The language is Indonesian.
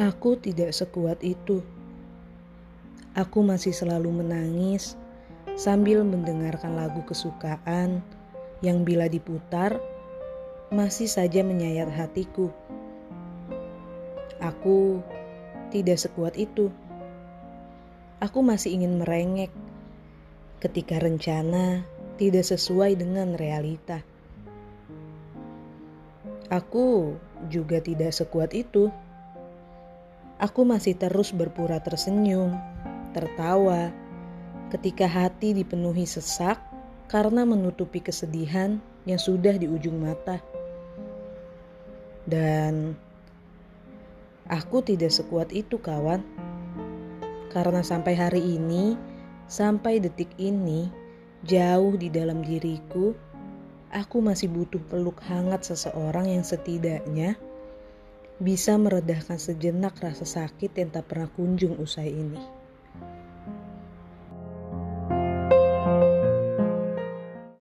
Aku tidak sekuat itu. Aku masih selalu menangis sambil mendengarkan lagu kesukaan yang bila diputar masih saja menyayat hatiku. Aku tidak sekuat itu. Aku masih ingin merengek ketika rencana tidak sesuai dengan realita. Aku juga tidak sekuat itu. Aku masih terus berpura tersenyum, tertawa, ketika hati dipenuhi sesak karena menutupi kesedihan yang sudah di ujung mata. Dan aku tidak sekuat itu, kawan, karena sampai hari ini, sampai detik ini, jauh di dalam diriku, aku masih butuh peluk hangat seseorang yang setidaknya bisa meredahkan sejenak rasa sakit yang tak pernah kunjung usai ini.